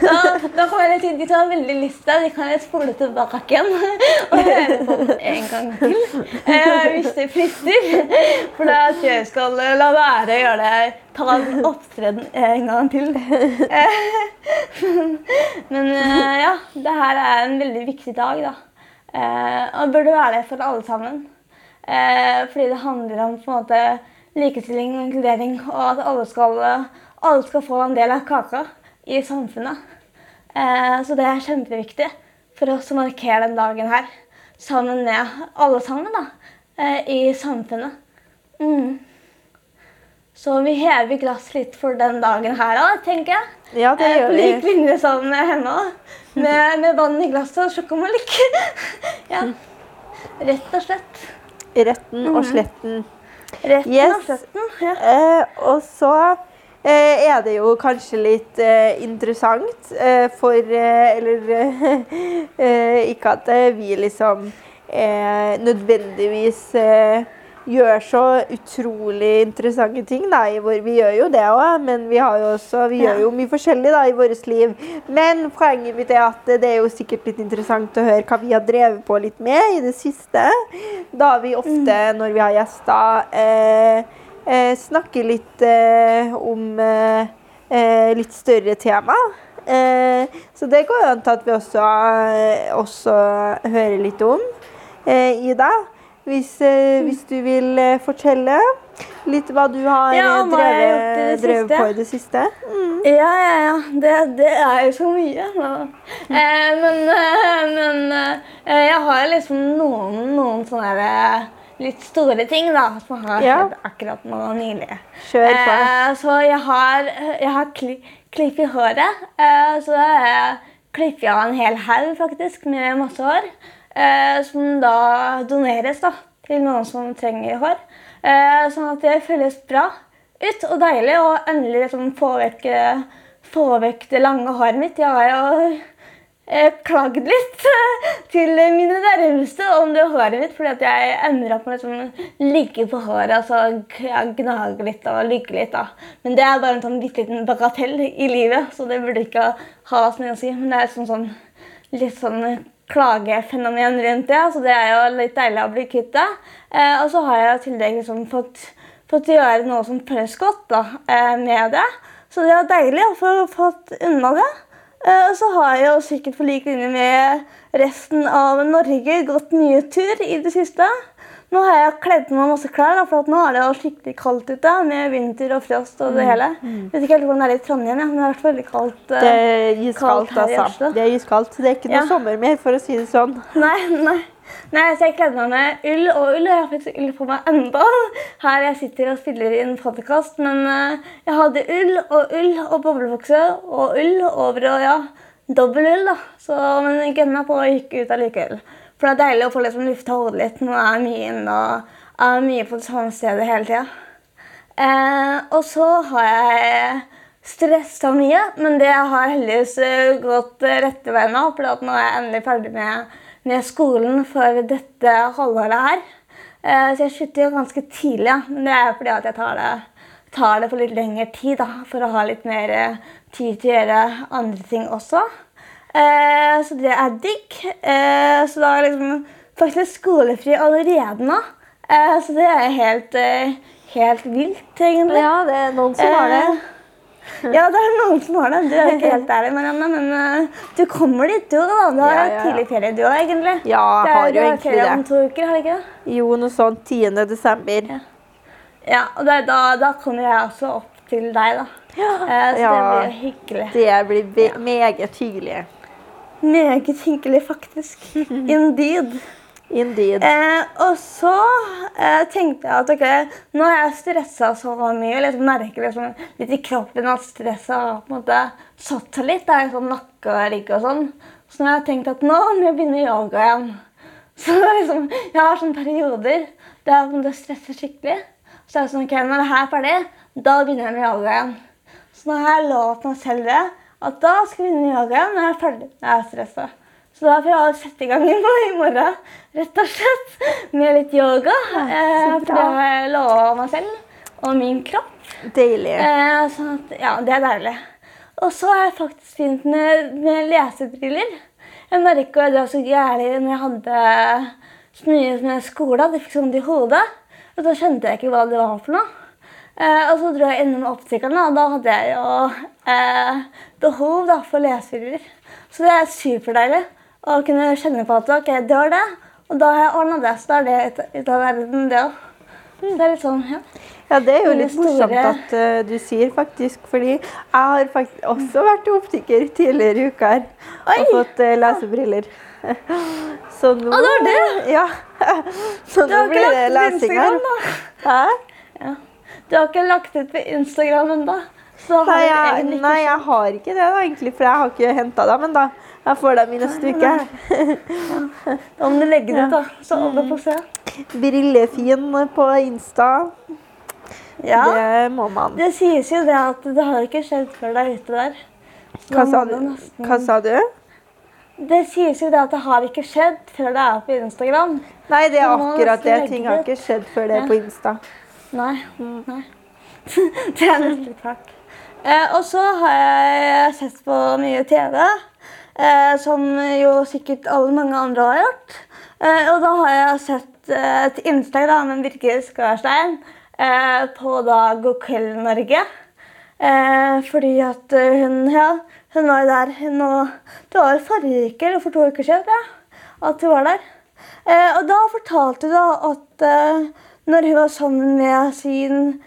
Da, da kommer jeg til de har veldig lyst til De kan spole tilbake igjen og høre på den en gang til. Eh, hvis det frister. For da tror jeg jeg skal la være å gjøre det. Ta en opptreden en gang til. Men eh, ja, det her er en veldig viktig dag, da. Eh, og burde være det for alle sammen. Eh, fordi det handler om på en måte likestilling og inkludering, og at alle skal alle skal få en del av kaka i samfunnet. Eh, så det er kjempeviktig for oss å markere den dagen her sammen med alle sammen da, eh, i samfunnet. Mm. Så vi hever glass litt for den dagen her òg, tenker jeg. Ja, det gjør vi. På lik linje sammen med henne òg. Med, med vann i glasset og sjokomelk. *laughs* ja. Rett og slett. Retten og mm. sletten. Retten yes. og sletten, ja. Eh, og så Eh, er det jo kanskje litt eh, interessant eh, for Eller *laughs* ikke at vi liksom nødvendigvis gjør så utrolig interessante ting. Da, vi gjør jo det òg, men vi, også, vi ja. gjør jo mye forskjellig da, i vårt liv. Men poenget mitt er at det er jo sikkert litt interessant å høre hva vi har drevet på litt med i det siste. Da vi ofte, mm. når vi har gjester, eh, eh, snakker litt eh, om eh, eh, litt større tema. Eh, så det går jo an til at vi også, også hører litt om. Ida, hvis, hvis, du vil fortelle litt hva du har ja, drevet, drevet på i det siste. Mm. Ja, ja, ja. Det, det, er jo så mye. Mm. men, men jeg har liksom noen, noen sånne litt store ting da, som har ja. akkurat nå nylig. Kjør på. Eh, så jeg har, jeg har kli, klipp i håret. Eh, så jeg klipper av en hel haug faktisk med masse hår. Eh, som da doneres da, til noen som trenger hår. Eh, sånn at det føles bra ut og deilig å endelig liksom, få, vekk, det lange håret mitt. Jeg har jo eh, klagd litt *laughs* til mine nærmeste om det håret mitt, fordi at jeg ender opp med å liksom, ligge på håret og så gnage litt og ligge litt. da. Men det er bare en sånn bitte liten bagatell i livet, så det burde ikke ha så mye å si. Men det er sånn, sånn, litt sånn klagefenomen rundt det, så det er jo litt deilig å bli kvitt det. Eh, og så har jeg i tillegg liksom fått, fått gjøre noe som føles godt da, eh, med det. Så det er deilig å få fått unna det. Eh, og så har jeg jo sikkert på lik linje med resten av Norge gått mye tur i det siste. Nå har jeg kledd på meg masse klær, da, for nå er det jo skikkelig kaldt ute med vinter og frost og det hele. Jeg vet ikke helt hvordan det er i Trondheim, ja, men det har vært veldig kaldt. Mm. Det er iskaldt, altså. Det er iskaldt. Det er ikke noe Ja. sommer mer, for å si det sånn. *laughs* Nei, nei. nei, så jeg kledde meg med ull og ull, og jeg har faktisk ull på meg enda. *laughs* Her jeg sitter og spiller inn podkast, men uh, jeg hadde ull og ull og boblebukse og ull over og ja, dobbel ull, da. Så, men jeg gønna på og gikk ut allikevel. For det er deilig å få liksom lufta hodet litt når man er mye inne og er mye på det samme stedet hele tida. Eh, og så har jeg stressa mye, men det har heldigvis eh, gått rette veien nå. For nå er jeg endelig ferdig med, med skolen for dette halvåret her. Eh, så jeg slutter jo ganske tidlig, ja. men det er fordi at jeg tar det, tar det for litt lengre tid. da, For å ha litt mer eh, tid til å gjøre andre ting også. Eh, så det er digg. Eh, så da er liksom faktisk skolefri allerede nå. Eh, så det er helt, eh, helt vilt, egentlig. Ja, det er noen som har det. Eh, Ja, det er noen som har det. Du er ikke helt ærlig, Marianne, men eh, du kommer dit, du. da. Du har Ja, ja, ja. tidlig ferie, du òg, egentlig. Ja, jeg har jo egentlig ferie om to uker, har du ikke det? Jo, noe sånt 10. desember. Ja, og det, da, da kommer jeg også opp til deg, da. Ja. så det blir hyggelig. Det blir meget hyggelig. Meget hyggelig, faktisk. *laughs* Indeed. Indeed. Eh, og så eh, tenkte jeg at ok, nå har jeg stressa så mye, og liksom merker liksom litt i kroppen at stresset har på en måte satt seg litt. Det er sånn nakke og rygg og sånn. Så nå har jeg tenkt at nå må jeg begynne yoga igjen. *laughs* Så liksom, jeg har sånne perioder der en stresser skikkelig. Så er det sånn, ok, når det her er ferdig, da begynner jeg med yoga igjen. Så nå har jeg lovt meg selv det, at da skal vi inn i igjen når jeg er ferdig når jeg er stressa. Så da får jeg sette i gang i morgen, rett og slett, med litt yoga. Eh, for det har jeg lova meg selv og min kropp. Deilig. Eh, sånn at, ja, det er deilig. Og så er det faktisk fint med, med lesebriller. Jeg merka det var så gærent når jeg hadde så mye med skole at jeg fikk sånn i hodet. Og så skjønte jeg ikke hva det var for noe. Eh, og så dro jeg innom optikeren, og da hadde jeg jo eh, behov da, for lesebriller. Så det er superdeilig å kunne kjenne på at ok, det var det. Og da har jeg ordna det, så da er det ut- av verden, det òg. Det er litt sånn, ja. Ja, det er jo litt morsomt at uh, du sier faktisk, fordi jeg har faktisk også vært optiker tidligere i uka her og fått uh, lesebriller. *laughs* Så nå Å, det var det? *laughs* Ja. Så nå blir det lesing her. Hæ? Ja. Du har ikke lagt ut på Instagram ennå? Så har Nei, jeg, ikke nei, jeg har ikke det, da, egentlig, for jeg har ikke henta dem ennå. Jeg får dem i neste uke. Da må du legge det ut, da, så alle får se. Brillefin på Insta. Ja, Det må man. Det sies jo det at det har ikke skjedd før det er ute der. Hva sa du? nesten- Hva sa du? Det sies jo det at det har ikke skjedd før det er på Instagram. Nei, det er akkurat det. Ting har ikke skjedd før det er på Insta. Nei. nei. *laughs* det er nesten klart. Eh, og så har jeg sett på mye TV, eh, som jo sikkert alle mange andre har gjort. Eh, og da har jeg sett eh, et innslag da, med Birgit Skarstein eh, på da God kveld Norge. Eh, fordi at hun, ja, hun var jo der hun, og, Det var forrige uke, eller for to uker siden, ja, at hun var der. Og da fortalte hun da at når hun var sammen med sin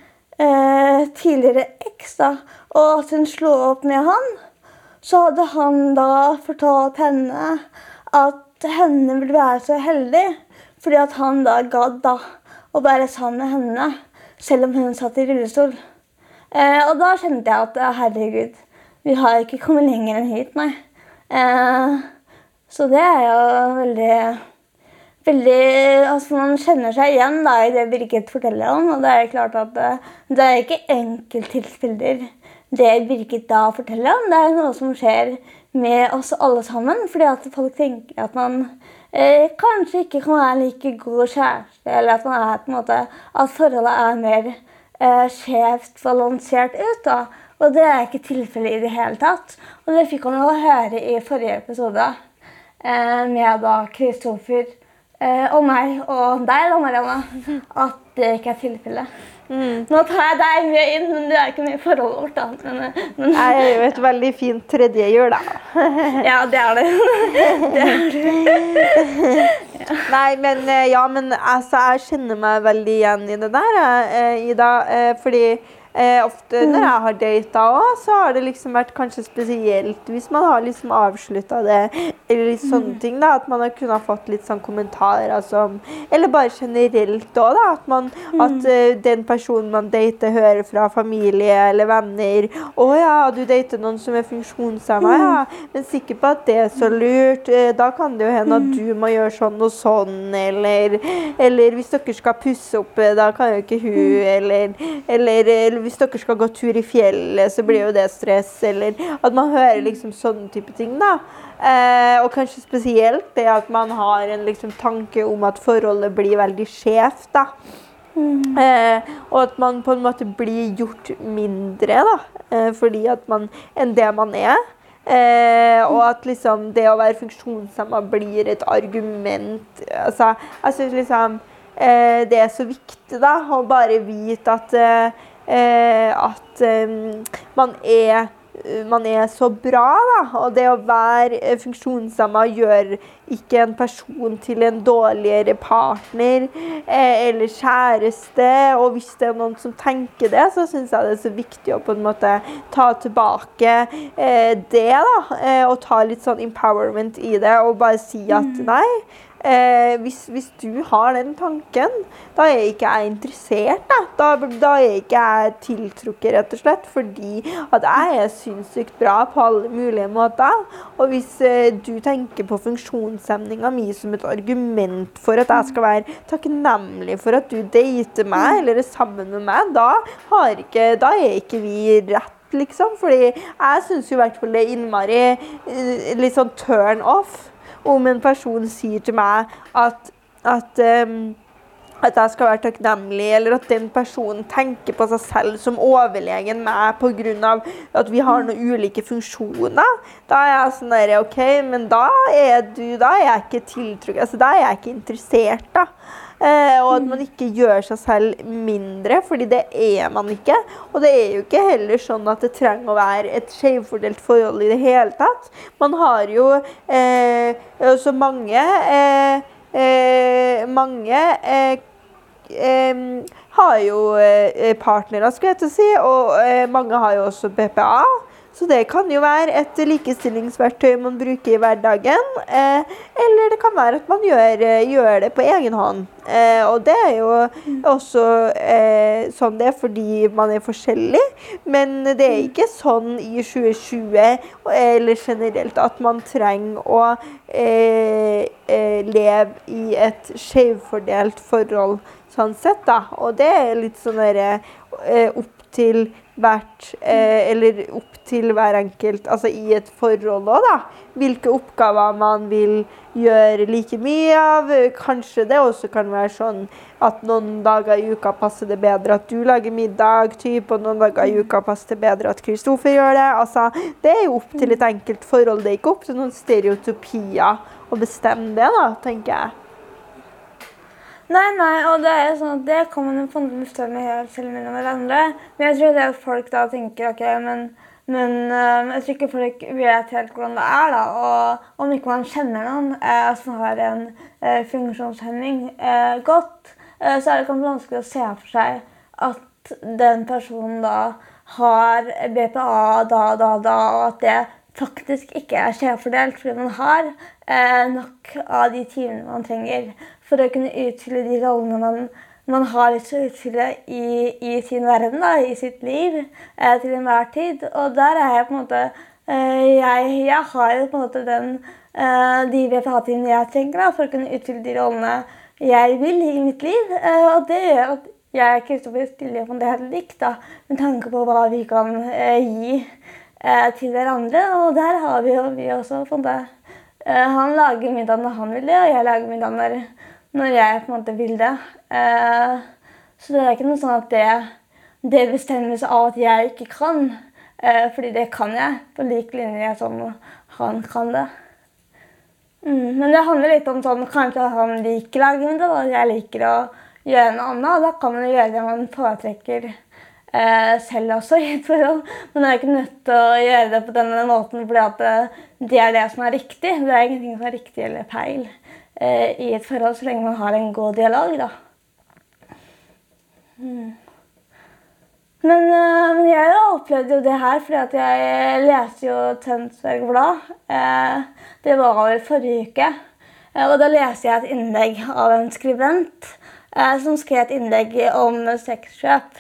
tidligere eks, da, og at hun slo opp med han, så hadde han da fortalt henne at henne ville være så heldig fordi at han da gadd da å være sammen med henne selv om hun satt i rullestol. Eh, og da kjente jeg at eh, herregud, vi har ikke kommet lenger enn hit, nei. Eh, så det er jo veldig veldig, altså Man kjenner seg igjen da, i det Birgit forteller om. Og det er klart at det, det er ikke enkelttilfeller det Birgit da forteller om. Det er noe som skjer med oss alle sammen. Fordi at folk tenker at man eh, kanskje ikke kan være like god kjæreste. Eller at, man er, på en måte, at forholdet er mer eh, skjevt balansert ut. da. Og det er ikke tilfellet i det hele tatt. Og det fikk han jo høre i forrige episode eh, med da Kristoffer eh, og meg og deg, da, Marianne, at det ikke er tilfellet. Nå tar jeg deg med inn, men du er ikke med i forholdet vårt. da. Men, eh, men, Jeg er jo et veldig fint tredje hjul, da. *laughs* ja, det er det. *laughs* det, er det. *laughs* Nei, men eh, ja, men altså, jeg kjenner meg veldig igjen i det der, eh, Ida. Fordi Eh, ofte når jeg har data òg, så har det liksom vært kanskje spesielt hvis man har liksom avslutta det, eller litt sånne ting. da, At man har kunnet fått litt sånn kommentarer som Eller bare generelt òg, da. At, man, at uh, den personen man dater, hører fra familie eller venner 'Å ja, du dater noen som er funksjonshemma, ja.' Men sikker på at det er så lurt. Uh, da kan det jo hende at du må gjøre sånn og sånn, eller, eller hvis dere skal pusse opp, da kan jo ikke hun, eller, eller, eller hvis dere skal gå tur i fjellet, så blir jo det stress. Eller at man hører liksom sånne type ting. da. Eh, og kanskje spesielt det at man har en liksom, tanke om at forholdet blir veldig skjevt. da. Mm. Eh, og at man på en måte blir gjort mindre da, eh, fordi at man, enn det man er. Eh, og at liksom det å være funksjonshemma blir et argument. Altså, jeg syns liksom eh, det er så viktig da, å bare vite at eh, Eh, at eh, man er man er så bra, da. Og det å være funksjonshemma gjør ikke en person til en dårligere partner eh, eller kjæreste. Og hvis det er noen som tenker det, så syns jeg det er så viktig å på en måte ta tilbake eh, det, da. Eh, og ta litt sånn empowerment i det og bare si at mm. nei. Eh, hvis, hvis, du har den tanken, da er jeg ikke jeg interessert. Da, da, da er ikke jeg tiltrukket, rett og slett. Fordi at jeg er sinnssykt bra på alle mulige måter. Og hvis eh, du tenker på funksjonshemninga mi som et argument for at jeg skal være takknemlig for at du dater meg eller er sammen med meg, da, ikke, da er ikke vi rett liksom. Fordi jeg syns i hvert fall det er innmari eh, litt sånn turn off om en person sier til meg at, at, um, at jeg skal være takknemlig, eller at den personen tenker på seg selv som overlegen meg pga. at vi har noen ulike funksjoner, da er jeg sånn der, OK, men da er, du, da er jeg ikke tiltrukket. Altså, da er jeg ikke interessert, da. Eh, og at man ikke gjør seg selv mindre, fordi det er man ikke. Og det er jo ikke heller sånn at det trenger å være et skjevfordelt forhold i det hele tatt. Man har jo eh, også mange eh, eh Mange eh, eh, har jo partnere, skulle jeg til å si, og mange har jo også BPA. Så det kan jo være et likestillingsverktøy man bruker i hverdagen. Eh, eller det kan være at man gjør, eh, gjør det på egen hånd. Eh, og det er jo også eh, sånn det er fordi man er forskjellig. Men det er ikke sånn i 2020 eller generelt at man trenger å eh, eh, leve i et skjevfordelt forhold sånn sett, da. Og det er litt sånn derre opp til hvert eh, Eller opp til hver enkelt, altså i et forhold òg, da. Hvilke oppgaver man vil gjøre like mye av. Kanskje det også kan være sånn at noen dager i uka passer det bedre at du lager middag, typ, og noen dager i uka passer det bedre at Kristoffer gjør det. Altså, det er jo opp til et enkelt forhold. Det er ikke opp til noen stereotypier å bestemme det, da, tenker jeg. Nei, nei, og det er sånn at det kan man jo en bestemme helt selv mellom hverandre. Men jeg tror det at folk da tenker OK, men, men uh, jeg tror ikke folk vet helt hvordan det er. da, Og om ikke man kjenner noen uh, som har en uh, funksjonshemming godt, så er det kanskje vanskelig å se for seg at den personen da har BPA da, da, da, og at det faktisk ikke er skjevfordelt, fordi man har nok av de timene man trenger for å kunne utfylle de rollene man, man har lyst til å utfylle i, i, sin verden, da, i sitt liv, eh, til enhver tid. Og der er jeg på en måte eh, jeg, jeg, har jo på en måte den, eh, de VPA-timene jeg trenger da, for å kunne utfylle de rollene jeg vil i mitt liv. Eh, og det gjør at jeg og Kristoffer stiller på det helt likt, da, med tanke på hva vi kan eh, gi eh, til hverandre. Og der har vi jo vi også på en måte han lager middag når han vil det, og jeg lager middag når når jeg på en måte vil det. Eh, så det er ikke noe sånn at det, det bestemmes av at jeg ikke kan. Eh, fordi det kan jeg, på lik linje som han kan det. Mm, men det handler litt om sånn kanskje han liker lagmiddag, og jeg liker å gjøre noe annet. Da kan man gjøre det man foretrekker eh, selv også i et forhold. Man er ikke nødt til å gjøre det på denne måten fordi det, det er det som er riktig. Det er ingenting som er riktig eller feil i et forhold så lenge man har en god dialog, da. Mm. Men, uh, men jeg opplevde jo det her fordi at jeg leste jo Tønsberg Blad. Uh, det var vel forrige uke. Og da leste jeg et innlegg av en skribent som skrev et innlegg om sexkjøp.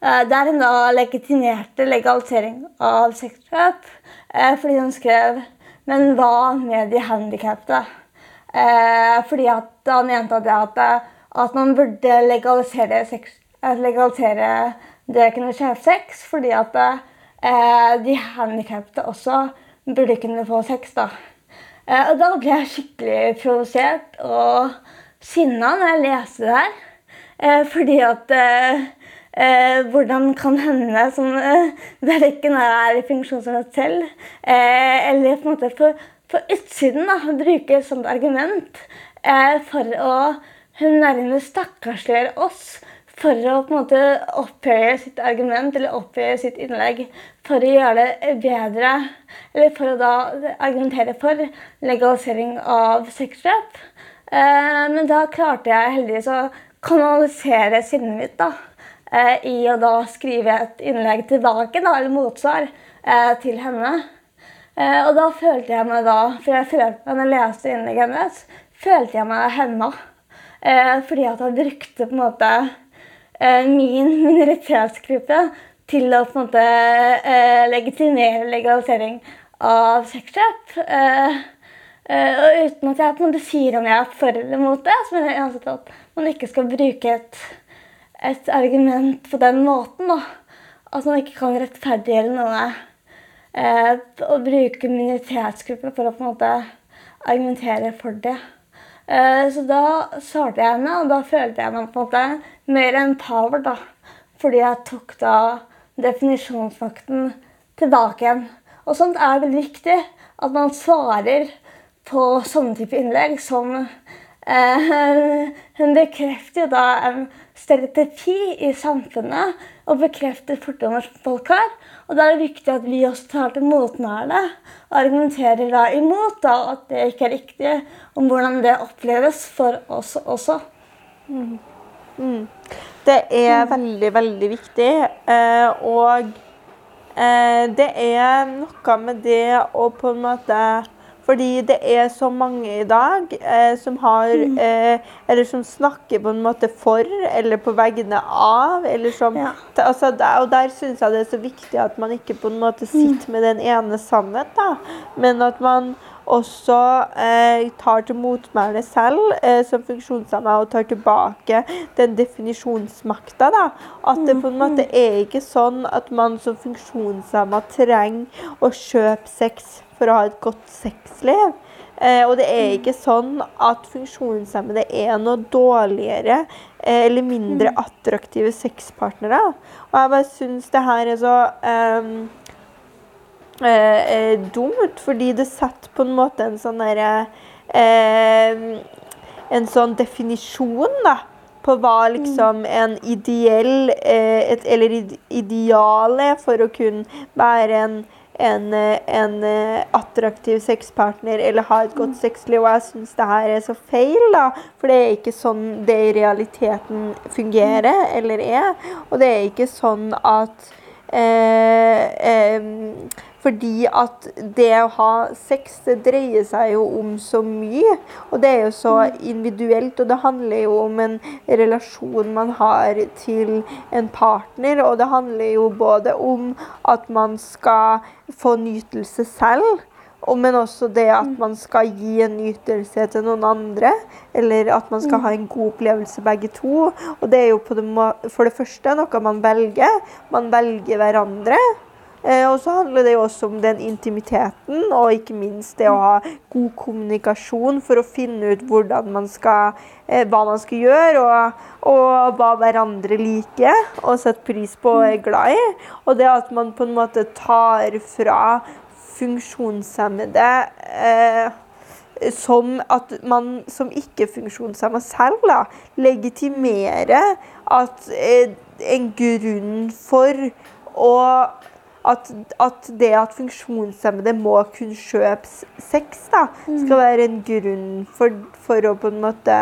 der hun da legitimerte legalisering av sexkjøp fordi hun skrev Men hva med de handikappede? Fordi at han mente at, at, man burde legalisere, sex, legalisere det å kunne kjøpe sex, fordi at eh, de handikappede også burde kunne få sex. da. Eh, og da ble jeg skikkelig provosert og sinna når jeg leste det her. Eh, fordi at eh, eh, Hvordan kan hende som eh, verken er funksjonshemmet selv, eh, eller på en måte på, på utsiden da, bruke sånt argument for å nærmest stakkarsliggjøre oss for å på en måte opphøye sitt argument eller opphøye sitt innlegg for å gjøre det bedre. Eller for å da argumentere for legalisering av sexkjøp. Eh, men da klarte jeg heldigvis å kanalisere sinnet mitt da, eh, i å da skrive et innlegg tilbake, da, eller motsvar, eh, til henne. Og da følte jeg meg da, for jeg følte når jeg leste innlegget hennes, følte jeg meg hemma. Fordi at jeg brukte på en måte Eh, min *laughs* minoritetsgruppe til å på en måte eh, legitimere legalisering av sexkjøp. Eh, og uten at jeg på en måte sier om jeg er for eller mot det, så mener jeg at man ikke skal bruke et, et argument på den måten. Da. At man ikke kan rettferdiggjøre noe. Eh, og bruke minoritetsgrupper for å på en måte argumentere for det. Eh, så da svarte jeg henne, og da følte jeg meg på en måte mer empowered. da. Fordi jeg tok da definisjonsmakten tilbake igjen. Og sånt er veldig viktig. At man svarer på sånne type innlegg som eh, *laughs* Hun bekrefter jo da en stereotypi i samfunnet og bekrefter fordommer som folk har. Og da er det viktig at vi også tar til motmæle og argumenterer da imot da, at det ikke er riktig, om hvordan det oppleves for oss også. Mm. Mm. Det er mm. veldig, veldig viktig. Eh, og eh, det er noe med det å på en måte fordi det er så mange i dag eh, som har mm. eh, Eller som snakker på en måte for eller på vegne av. Eller som, ja. altså, der, og der syns jeg det er så viktig at man ikke på en måte mm. sitter med den ene sannhet, da, men at man også eh, tar til motmæle selv eh, som funksjonshemma og tar tilbake den definisjonsmakta. At det på en måte mm. er ikke sånn at man som funksjonshemma trenger å kjøpe sex for å ha et godt sexliv. Eh, og det er ikke sånn at funksjonshemmede er noe dårligere eh, eller mindre mm. attraktive sexpartnere. Og jeg bare syns det her er så um, eh, dumt, fordi det setter på en måte en sånn derre En sånn definisjon, da på hva liksom mm. en ideell eh, et, Eller ideale for å kunne være en en, en eh, attraktiv sexpartner eller ha et godt sexliv. Og jeg syns det her er så feil, da. For det er ikke sånn det i realiteten fungerer eller er. Og det er ikke sånn at eh, eh, fordi at det å ha sex, det dreier seg jo om så mye. Og det er jo så individuelt, og det handler jo om en relasjon man har til en partner. Og det handler jo både om at man skal få nytelse selv, men også det at man skal gi en ytelse til noen andre. Eller at man skal ha en god opplevelse begge to. Og det er jo det, for det første noe man velger. Man velger hverandre. Eh, og så handler det jo også om den intimiteten, og ikke minst det å ha god kommunikasjon for å finne ut man skal, eh, hva man skal gjøre, og, og hva hverandre liker og setter pris på og er glad i. Og det at man på en måte tar fra funksjonshemmede eh, som at man som ikke-funksjonshemma selv da, legitimerer at eh, en grunn for å at, at, det at funksjonshemmede må kunne kjøpe sex, da, skal være en grunn for, for å på en måte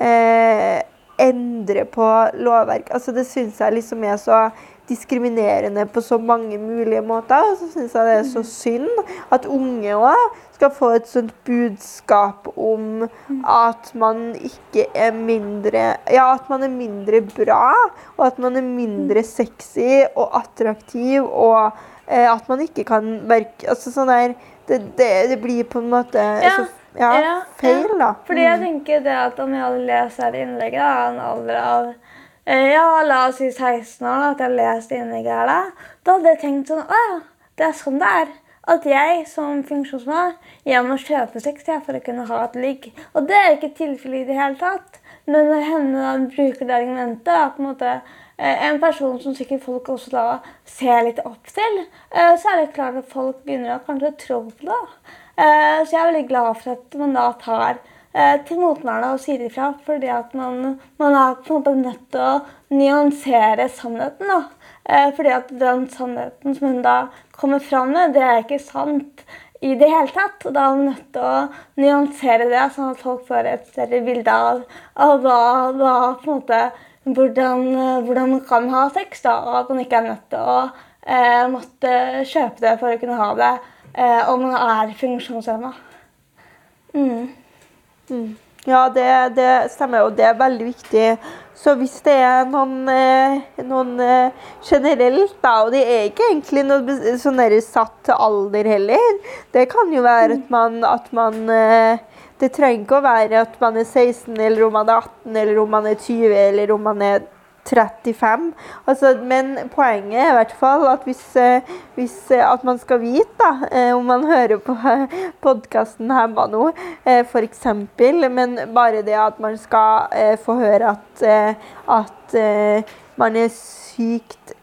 eh, endre på lovverk. Altså, det syns jeg liksom er så diskriminerende på så mange mulige måter. Og så syns jeg det er så synd at unge òg skal få et sånt budskap om at man ikke er mindre Ja, at man er mindre bra, og at man er mindre sexy og attraktiv, og eh, at man ikke kan verke Altså sånn der det, det, det, blir på en måte ja, så, ja, ja, feil, da. Fordi jeg tenker det at om jeg hadde lest her innlegget da, en alder av ja, la oss si 16 år, at jeg har lest innlegget her da, da hadde jeg tenkt sånn Å ja, det er sånn det er at jeg som funksjonsmann jeg må kjøpe sex for å kunne ha et ligg. Og det er ikke tilfellet i det hele tatt. Men når henne bruker det argumentet at en, måte, eh, en person som sikkert folk også da ser litt opp til, eh, så er det klart at folk begynner å kanskje tro på det. Eh, så jeg er veldig glad for at man da tar til motmæle og sier ifra. Fordi at man, man, er på en måte nødt til å nyansere sannheten. da. Eh, fordi at den sannheten som hun da kommer fram med, det er ikke sant i det hele tatt. Og da er hun nødt til å nyansere det, sånn at folk får et større bilde av, av hva, hva, på en måte, hvordan, hvordan, man kan ha sex. da, Og at man ikke er nødt til å eh, måtte kjøpe det for å kunne ha det eh, om man er funksjonshemma. Mm. Mm. Ja, det, det, stemmer, og det er veldig viktig så hvis det er noen, eh, noen eh, generelt, da, og det er ikke egentlig noe sånn satt alder heller Det kan jo være at man, at man eh, Det trenger ikke å være at man er 16, eller om man er 18, eller om man er 20, eller om man er 35. Altså, men poenget er i hvert fall at hvis, eh, hvis eh, at man skal vite, da, eh, om man hører på *laughs* podkasten hjemme nå, f.eks., men bare det at man skal få høre at, at man er sykt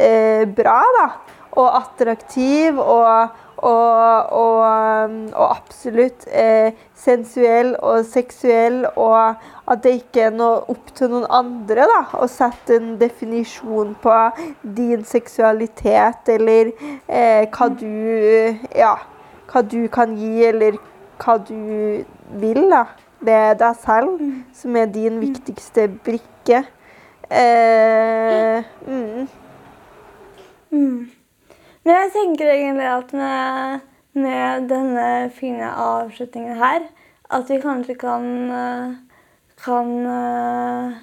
bra da, og attraktiv og og, og, og absolutt eh, sensuell og seksuell, og at det ikke er noe opp til noen andre da, å sette en definisjon på din seksualitet, eller eh, hva du Ja, hva du kan gi, eller hva du vil. da. Det er deg selv mm. som er din viktigste brikke. Eh, mm. Men jeg tenker egentlig at med, med denne fine avslutningen her, at vi kanskje kan, kan uh,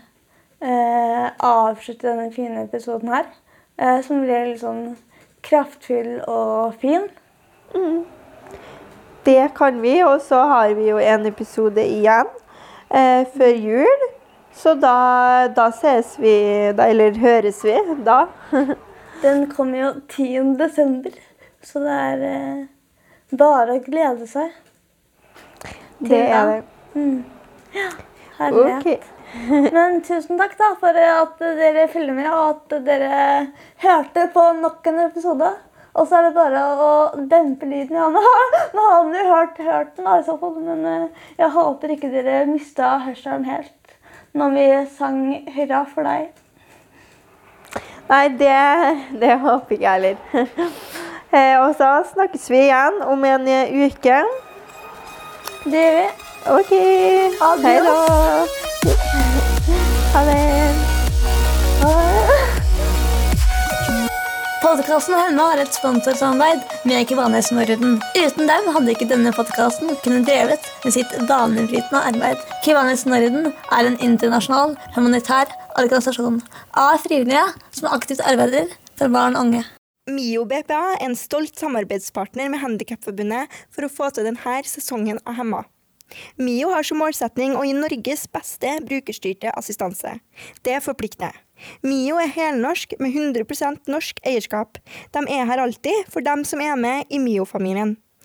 avslutte denne fine episoden her. Uh, som blir litt sånn kraftfull og fin. Mm. Det kan vi, og så har vi jo en episode igjen før jul. Så da, da ses vi da, Eller høres vi da. *laughs* Den kommer jo 10. desember, så det er eh, bare å glede seg. Det er det. Mm. Ja, herlighet. Okay. *laughs* Men tusen takk da for at dere følger med, og at dere hørte på nok en episode. Og så er det bare å dempe lyden. Ja, nå har vi hørt, hørt den, i så fall, men eh, jeg håper ikke dere mista hørselen helt når vi sang 'Hurra for deg'. Nei, det, det håper ikke jeg heller. *laughs* Eh, og så snakkes vi igjen om en uke. Det gjør vi. OK. Hei da. *laughs* Ha det. Podkasten Henne har et sponsorsamarbeid med Kivanes Norden. Uten dem hadde ikke denne podkasten kunnet drevet med sitt banebrytende arbeid. Kivanes Norden er en internasjonal humanitær organisasjon av frivillige som aktivt arbeider for barn og unge. MIO BPA er en stolt samarbeidspartner med Handikapforbundet for å få til denne sesongen av Hemma. MIO har som målsetning å gi Norges beste brukerstyrte assistanse. Det forplikter. MIO er helnorsk med 100% norsk eierskap. De er her alltid for dem som er med i MIO-familien.